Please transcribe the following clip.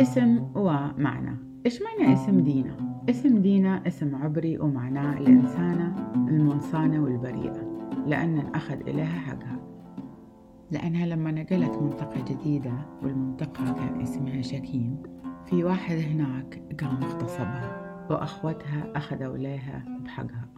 اسم ومعنى. إيش معنى اسم دينا؟ اسم دينا اسم عبري ومعناه الإنسانة المنصانة والبريئة لأن أخذ إليها حقها. لأنها لما نقلت منطقة جديدة والمنطقة كان اسمها شكيم في واحد هناك قام اغتصبها وأخوتها أخذوا إليها بحقها.